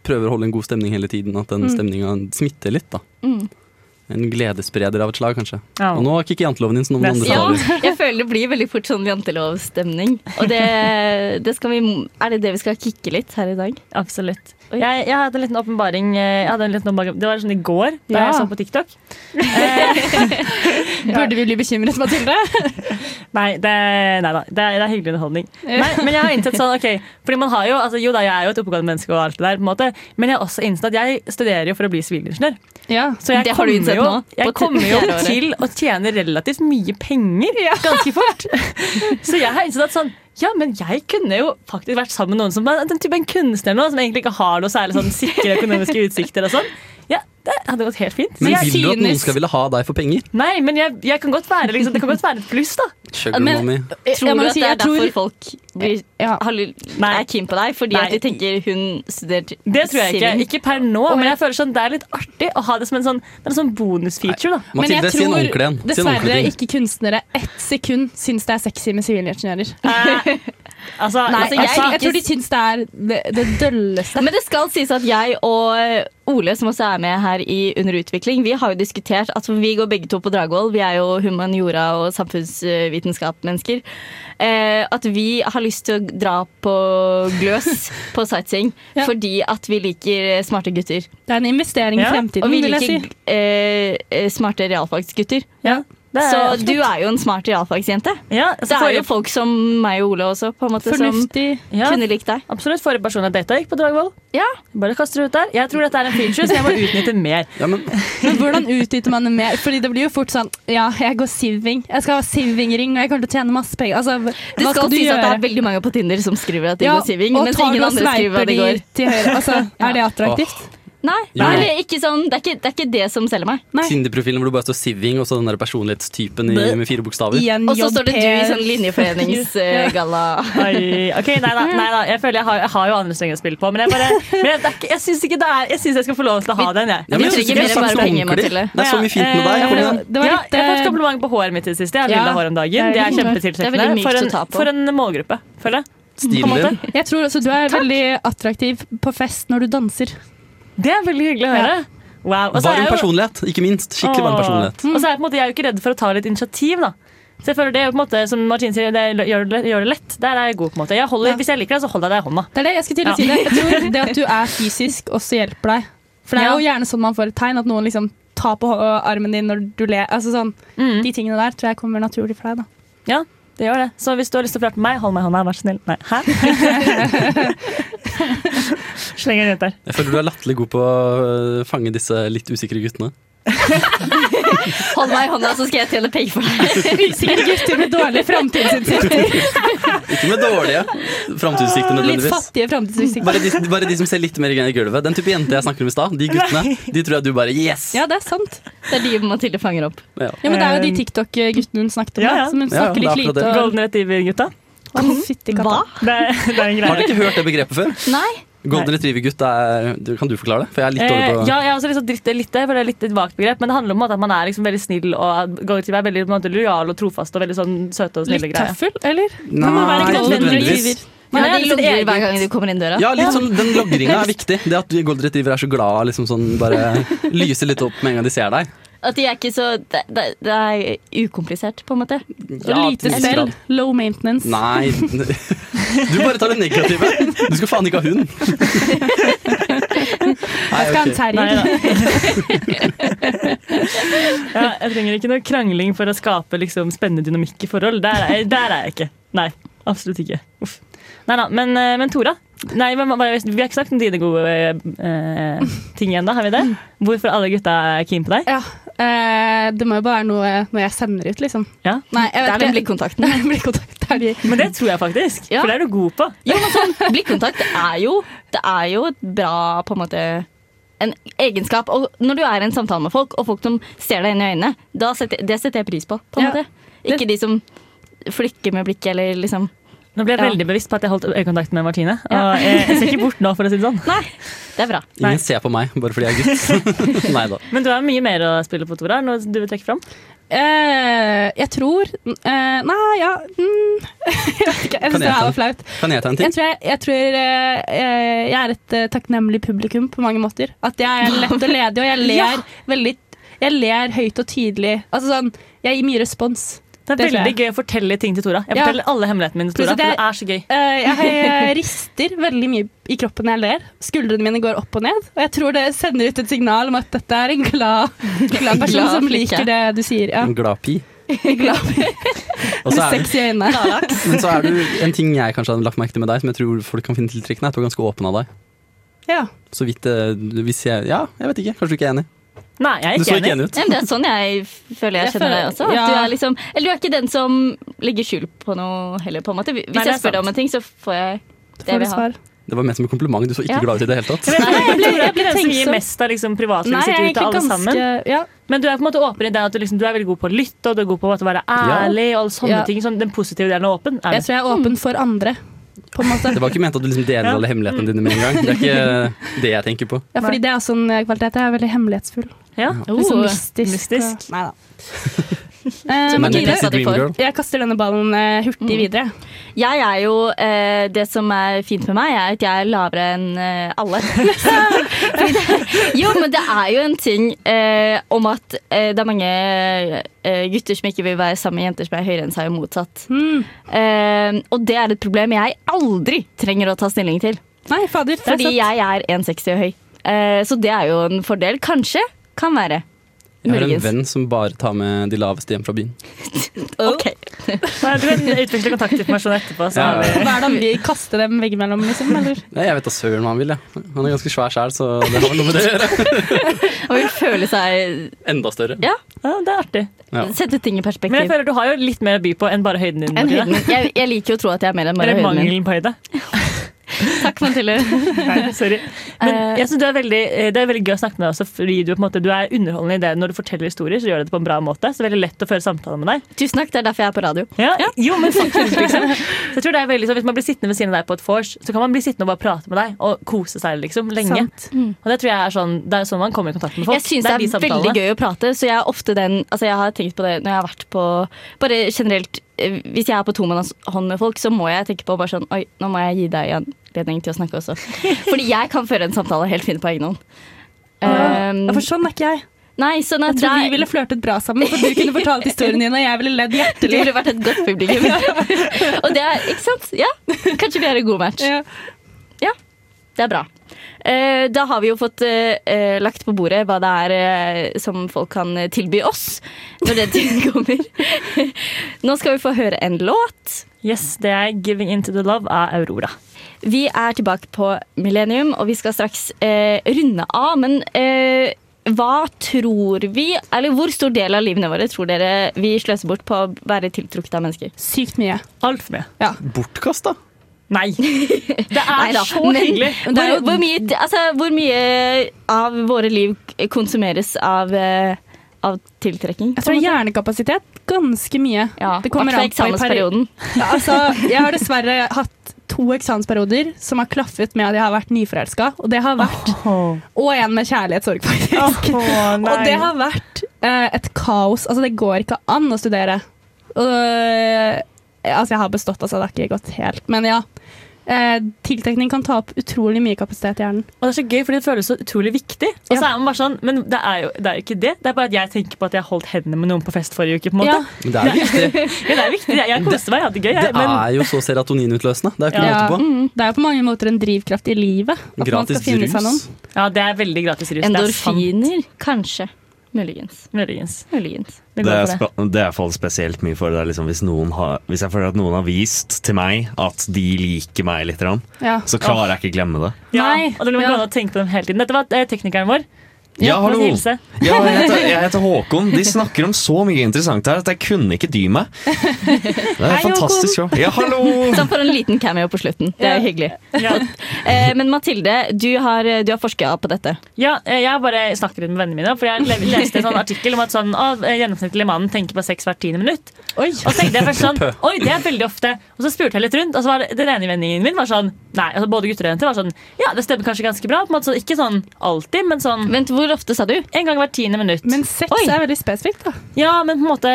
prøver å holde en god stemning hele tiden. At den stemninga smitter litt. da Mm. En gledesspreder av et slag, kanskje. Ja. Og nå kicker janteloven inn, så noen andre Ja, jeg føler det blir veldig fort sånn jantelovstemning. Og det, det skal vi, er det det vi skal kicke litt her i dag? Absolutt. Jeg, jeg hadde en liten åpenbaring eh, jeg hadde en liten åpenbaring- Det var sånn i går, da Ja. jeg så på TikTok. <laughs> <laughs> Burde vi bli bekymret, Mathilde? <laughs> Nei, det, nei da, det, det er hyggelig underholdning. Nei, men jeg har innsett sånn, ok Fordi man har jo, altså, Jo da, jeg er jo et oppegående menneske, og alt det der, på en måte men jeg har også innsett at jeg studerer jo for å bli sivilingeniør. Ja. Så jeg Det har du kommer innsett jo, nå, jeg kommer jo <laughs> til å tjene relativt mye penger ganske fort. Så jeg har innsett at sånn ja, men jeg kunne jo faktisk vært sammen med noen som den typen kunstner nå, som egentlig ikke har noe særlig sånn sikre økonomiske utsikter og sånn. Ja, det hadde gått helt fint. Men vil du at noen skal ville ha deg for penger? nei, men jeg, jeg kan godt være liksom, det kan godt være et pluss, da. Sugar Men- mommy. Tror du at si, det er tror- derfor folk blir, Ja. har, Nei. er keen på deg? Fordi Nei. at de tenker hun studerte Det tror jeg ikke. Ikke per nå, men jeg føler sånn det er litt artig å ha det som en sånn, en sånn bonusfeature. da. Men jeg Mathilde, si en tror. Dessverre ikke kunstnere ett sekund syns det er sexy med sivilingeniører. <laughs> Altså, Nei, Altså, jeg jeg, jeg tror de syns det er det, det dølleste. Men det skal sies at jeg og Ole, som også er med her i Under utvikling, vi har jo diskutert at vi går begge to på Dragvoll. Vi er jo humaniora- og samfunnsvitenskap-mennesker. Eh, at vi har lyst til å dra på gløs <laughs> på sightseeing Ja. fordi at vi liker smarte gutter. Det er en investering Ja, i fremtiden, Og vi vil jeg liker si. eh, eh, smarte realfagsgutter. Ja, er Så absolutt. du er jo en smart realfagsjente. ja, Det så er jo folk som meg og Ole også, på en måte, som ja, kunne likt deg. absolutt forrige person jeg data, gikk på Dragvoll. Ja. Bare kaster det ut der. Jeg tror dette er en feature, så jeg må utnytte mer. Ja, men <laughs> Men hvordan utnytter man det mer? Fordi det blir jo fort sånn Ja, jeg går siving. Jeg skal ha sivingring, og jeg kommer til å tjene masse penger. Altså, Det hva skal skal du sies at det er veldig mange på Tinder som skriver at de Ja, går siving, mens ingen andre skriver at de går. til høyre? Altså, <laughs> er det attraktivt? Nei, Jo. eller ikke sånn, det, er ikke, det er ikke det som selger meg. Nei. Tinder-profilen hvor du bare står siving, og så den der personlighetstypen i, med fire bokstaver. Og så står det du i sånn linjeforeningsgalla. <laughs> Ok, nei da, nei da. Jeg føler jeg har, jeg har jo andre strenger å spille på, men jeg bare men jeg, det er ikke- jeg syns ikke det er Jeg synes jeg skal få lov til å ha den, jeg. Ja, men Vi jeg synes trenger ikke mer er bare penger. Mathilde. Det er så mye fint med deg. Kom igjen. Ja, jeg har fått eh, kompliment på håret mitt i det siste. Jeg har ja, lilla hår om dagen. det er kjempetiltrekkende for, en- for en målgruppe, føler jeg. Stilen din. Jeg tror også du er veldig attraktiv på fest når du danser. Det er veldig hyggelig å høre. Wow. Så er Varm personlighet, ikke minst. Skikkelig varm personlighet. Og så er jeg, på en måte, jeg er jo ikke redd for å ta litt initiativ. da Så jeg føler det er jo på en måte Som Martin sier, det gjør, det, gjør det lett. Der er jeg god. på en måte jeg holder, Ja. Hvis jeg liker deg, så holder jeg deg i hånda. Det er det jeg skulle til å Ja. si det. Jeg tror <laughs> det at du er fysisk også hjelper deg. For det er jo gjerne sånn man får et tegn, at noen liksom tar på armen din når du ler. Altså sånn, Mm. De tingene der tror jeg kommer naturlig for deg. da. Ja, det gjør det. Så hvis du har lyst til å prate med meg, hold meg i hånda, vær så snill. Nei, hæ? <laughs> <laughs> Slenger den ut der. Jeg føler du er latterlig god på å øh, fange disse litt usikre guttene. <laughs> Hold meg i hånda, så skal jeg tjene penger for deg. <laughs> Usikre gutter med dårlige framtidsutsikter. Ikke med dårlige framtidsutsikter Litt fattige framtidsutsikter. Bare de, bare de som ser litt mer i gulvet. Den type jente jeg snakker om i stad, de guttene, de tror jeg du bare yes! Ja, det er sant. Det er de Mathilde fanger opp. Ja. Ja, men Det er jo de TikTok-guttene hun snakket om. Ja, ja. Som hun snakker er litt lite og Golden Retriever-gutta. Hva? Det, det er en Har du dere ikke hørt det begrepet før? Nei. Golden retriever-gutt, er- kan du forklare det? For jeg er litt dårlig Eh, på ja, jeg har også litt, dritt litt, for det er litt et vagt begrep, men det handler om at man er liksom veldig snill og Golden Retriever er veldig på en måte, lojal og trofast og veldig sånn søte og snille Litt tøffel, eller? Nei, ikke golden nødvendigvis. Men Ja, de er logrer hver gang du kommer inn døra. Ja, litt sånn, Den logringa er <laughs> viktig. Det at golden retriever er så glad liksom sånn bare lyser litt opp med en gang de ser deg. At de er ikke så Det, det, det er ukomplisert, på en måte. Og Ja, lite spell en viss. Low maintenance. Nei, <laughs> du bare tar det negative. Du skal faen ikke ha hund. Nei, Jeg skal ha en ok. terrier. Ja, jeg trenger ikke noe krangling for å skape liksom, spennende dynamikk i forhold. Der er, der er jeg ikke. Nei, absolutt ikke. Uff. Nei nei, men, eh, men Tora. Nei, men, hva- Vi har ikke sagt om dine gode eh, ting ennå, har vi det? Hvorfor alle gutta er keen på deg? Ja, eh, det må jo bare være noe, når jeg sender ut, liksom. Ja. Nei, jeg Det vet <laughs> er den blikkontakten. Blikkontakt. Det er de. Men det tror jeg faktisk, Ja. for det er du god på. Jo, men sånn, Blikkontakt er jo, det er jo bra på en måte en egenskap. Og når du er i en samtale med folk, og folk som ser deg inn i øynene, da setter, det setter jeg pris på. på en Ja. måte. Ikke de som flikker med blikket eller liksom Nå ble jeg Ja. veldig bevisst på at jeg holdt øyekontakt med Martine. Og jeg, jeg ser ikke bort nå, for å si det sånn. <laughs> Nei, det er bra. Nei. Ingen ser på meg bare fordi jeg er gutt. <laughs> <laughs> Nei da. Men du har mye mer å spille på, Tora. Noe du vil trekke fram? Uh, jeg tror uh, Nei, ja mm, Jeg vet ikke. Jeg syns det her var flaut. Kan jeg ta en Jeg ting? tror, jeg, jeg, tror eh, eh, jeg er et takknemlig publikum på mange måter. At jeg er lett og ledig, og jeg ler veldig Jeg ler høyt og tydelig. Altså sånn, Jeg gir mye respons. Det er Det veldig gøy å fortelle ting til Tora. Jeg Ja. forteller alle hemmelighetene mine til Tora, Det, for det- er så gøy. Uh, jeg rister veldig mye i kroppen når jeg ler. Skuldrene mine går opp og ned. Og jeg tror det sender ut et signal om at dette er en glad, glad <laughs> person Glad som flikke. liker det du sier. Ja. En glad pi. Glad pi. <laughs> Med Sexy øyne. <laughs> men så er du en ting jeg kanskje hadde lagt merke til med deg, som jeg tror folk kan finne tiltrekkende, er at du er ganske åpen av deg. Ja. Så vidt eh, hvis jeg Ja, jeg vet ikke. Kanskje du ikke er enig? Nei, jeg er Du så ikke ikke enig. enig ut. Ja, men det er sånn jeg føler jeg Jeg kjenner deg også. At ja. du er liksom, eller du er ikke den som legger skjul på noe heller, på en måte. Hvis Nei, jeg spør deg om en ting, så får jeg det jeg vil ha. Det var ment som en kompliment. Du så ikke Ja. glad ut i det hele tatt. Nei, jeg ble- jeg ble ikke den som gir mest av liksom, privatlivet sitt ut til alle ganske sammen. ja. Men du er på en måte åpen i det at du, liksom, du er veldig god på å lytte, og du er god på å være ærlig, og alle sånne Ja. ting. Sånn, den positive delen er åpen. Er Jeg tror jeg er åpen for andre. På en måte. Det var ikke ment at du liksom deler Ja. alle hemmelighetene dine med en gang. Det er ikke det jeg tenker på. Ja, fordi det er sånn eh, kvalitet. Jeg er veldig hemmelighetsfull. Ja. Litt sånn Oh, mystisk. mystisk. Nei da. <laughs> Eh, jeg kaster denne ballen hurtig hurtig videre. Jeg er jo eh, Det som er fint med meg, er at jeg er lavere enn eh, alle. <laughs> <laughs> Jo, men det er jo en ting eh, om at eh, det er mange eh, gutter som ikke vil være sammen med jenter som er høyere enn seg, og motsatt. Mm. Eh, og det er et problem jeg aldri trenger å ta stilling til. Nei, fader. er Fordi jeg er 1,60 og høy. Eh, så det er jo en fordel. Kanskje. Kan være. Jeg har en venn som bare tar med de laveste hjem fra byen. <laughs> Ok. <laughs> Nei, du kan utvikle kontaktinformasjon etterpå. Så Ja. har vi Hva er det om vi kaster dem veggimellom, liksom? Eller? Nei, Jeg vet da søren hva han vil. Jeg. Han er ganske svær sjæl, så det har vel noe med det å gjøre. <laughs> Og vil føle seg Enda større. Ja, ja, det er artig. Ja. sette ting i perspektiv. Men jeg føler du har jo litt mer å by på enn bare høyden din. Enn høyden. Jeg, jeg liker jo å tro at jeg er mer enn bare Eller høyden min. mangelen på høyde. <laughs> Takk, Mathilde. Nei, sorry. Men Eh. jeg synes du er veldig, eh, Det er veldig gøy å snakke med deg også, fordi du, måte, du er underholdende i det når du forteller historier. Så gjør du det på en bra måte. Så det er veldig lett å føre samtale med deg. Tusen takk, det er derfor jeg er på radio. Ja, Jo, men faktisk, liksom. <laughs> Så jeg tror det er veldig, så Hvis man blir sittende ved siden av deg på et vors, så kan man bli sittende og bare prate med deg og kose seg liksom, lenge. Mm. Og det tror jeg er sånn, det er sånn man kommer i kontakt med folk. Jeg synes det er, de veldig gøy å prate, så jeg er ofte den Altså jeg har tenkt på det når jeg har vært på Bare generelt Hvis jeg er på tomannshånd med folk, så må jeg tenke på bare sånn Oi, nå må jeg gi deg en anledning til å snakke også. <laughs> Fordi jeg kan føre en samtale helt fint på egen hånd. Um, Ja, for sånn er ikke jeg. nei, sånn Jeg tror tror vi ville flørtet bra sammen, for du kunne fortalt historien din, og jeg ville ledd <laughs> hjertelig. Du ville vært et godt publikum. <laughs> Og det er, ikke sant? Ja, kanskje vi er en god match. Ja. Det er bra. Eh, da har vi jo fått eh, eh, lagt på bordet hva det er eh, som folk kan tilby oss når den tiden <laughs> kommer. <laughs> Nå skal vi få høre en låt. Yes, det er 'Giving Into The Love' av Aurora. Vi er tilbake på Millennium, og vi skal straks eh, runde av. Men eh, hva tror vi Eller hvor stor del av livene våre tror dere vi sløser bort på å være tiltrukket av mennesker? Sykt mye. Altfor mye. Bortkasta. Nei. <laughs> Det er Neida, så men- hyggelig. Det er Hvor, jo- hvor, mye, altså, hvor mye av våre liv konsumeres av, eh, av tiltrekking? Jeg tror hjernekapasitet ganske mye. ja, det kommer an på eksamensperioden. Ja, altså, jeg har dessverre hatt to eksamensperioder som har klaffet med at jeg har vært nyforelska. Og det har vært Og en med kjærlighetssorg, faktisk. Og det har vært uh, et kaos. Altså, det går ikke an å studere. Eh, altså, jeg har bestått, altså. Det har ikke gått helt. Men ja. Eh, tiltrekning kan ta opp utrolig mye kapasitet i hjernen. Og det er så gøy, fordi det føles så utrolig viktig. Og så Ja. er man bare sånn, Men det er, jo, det er jo ikke det. Det er bare at jeg tenker på at jeg holdt hendene med noen på fest forrige uke. på en måte. Ja. Men det er jo viktig. <laughs> Ja, det er viktig. Jeg, jeg koste meg, jeg hadde det gøy. Det men er jo så serotoninutløsende. Det er ikke Ja. måte på. Mm, det er jo på mange måter en drivkraft i livet. At man Gratis skal finne seg noen. rus. ja, det er veldig gratis rus. Det er sant. Endorfiner? Kanskje. Muligens. Muligens. Muligens. Det Det er, det. det er fall spesielt mye for det liksom hvis, noen har, hvis jeg føler at noen har vist til meg at de liker meg litt, Ja. så klarer jeg ikke glemme det. Ja, Nei. og det blir Ja. å tenke på dem hele tiden. Dette var eh, teknikeren vår. Ja, hallo! <laughs> Ja, jeg, heter, jeg heter Håkon. De snakker om så mye interessant her at jeg kunne ikke dy meg. <laughs> Det er Hei, fantastisk show. Ja, hallo! Sånn for en liten cameo på slutten. Det er Ja. hyggelig. Ja. <laughs> Eh, men Mathilde, du har, du har forska på dette. Ja, eh, jeg bare snakker med vennene mine. For jeg leste en sånn artikkel om at sånn, å, eh, gjennomsnittlig mannen tenker på sex hvert tiende minutt. Oi. Og så tenkte jeg først sånn Oi, det er veldig ofte. Og så spurte jeg litt rundt, og så var det, den ene venningen min var sånn Nei, altså både gutter og jenter var sånn Ja, det stemmer kanskje ganske bra. På en måte, så ikke sånn alltid, men sånn Vent, hvor ofte sa du? en gang hvert tiende minutt. Men sex Oi. er veldig spesifikt, da. ja, men på en måte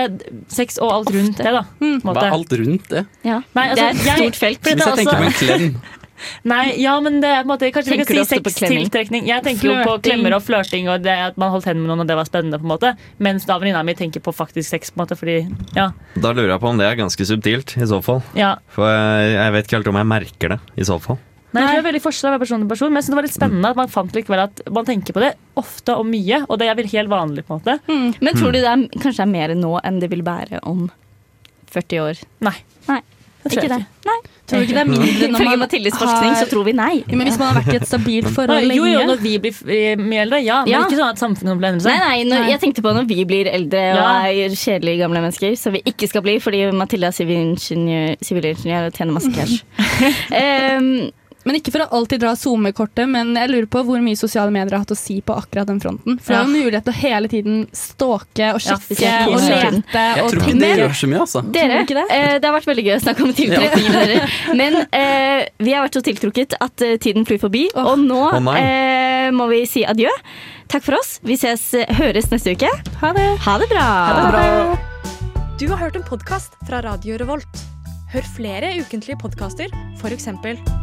sex og alt rundt det, da. På en Hva er alt rundt det? Ja. Nei, altså, det er et stort felt. Hvis jeg er tenker på en klem <laughs> Nei, ja, men det er på en måte Kanskje vi kan si ofte på sex, klemming? tiltrekning. Jeg tenker jo på klemmer og flørting og det at man holdt hendene med noen, og det var spennende. på en måte Mens da venninna mi tenker på faktisk sex. på en måte Fordi, ja, Da lurer jeg på om det er ganske subtilt, i så fall. ja For jeg, jeg vet ikke helt om jeg merker det, i så fall. Nei, det er veldig forskjell av person til person, men jeg synes det var litt spennende at man fant likevel at man tenker på det ofte og mye, og det er vel helt vanlig. på en måte Men tror du det er, kanskje er mer nå enn det vil være om 40 år? Nei. Nei, Tror ikke det. Nei. Tror du ikke det er mindre når man Mathildes forskning så tror vi nei. Ja, men Hvis man har vært i et stabilt forhold Jo, jo, når vi blir eh, mye eldre, ja. Men Ja. ikke sånn at samfunnet blir endret endre Nei, nei, når, Jeg tenkte på når vi blir eldre og er kjedelige gamle mennesker, som vi ikke skal bli fordi Mathilde er sivilingeniør og tjener masse cash. <laughs> um, Men ikke for å alltid dra SoMe-kortet, men jeg lurer på hvor mye sosiale medier har hatt å si på akkurat den fronten. For det er jo mulighet til å hele tiden stalke og Ja, sjekke ja, og lete. Jeg og tror ikke det gjør så mye, altså. Dere, det? eh, det har vært veldig gøy å snakke om tiltrekning dere. Men eh, vi har vært så tiltrukket at eh, tiden flyr forbi. oh. Og nå oh eh, må vi si adjø. Takk for oss. Vi ses, eh, høres neste uke. Ha det. Ha det bra. Du har hørt en podkast fra Radio Revolt. Hør flere ukentlige podkaster, f.eks.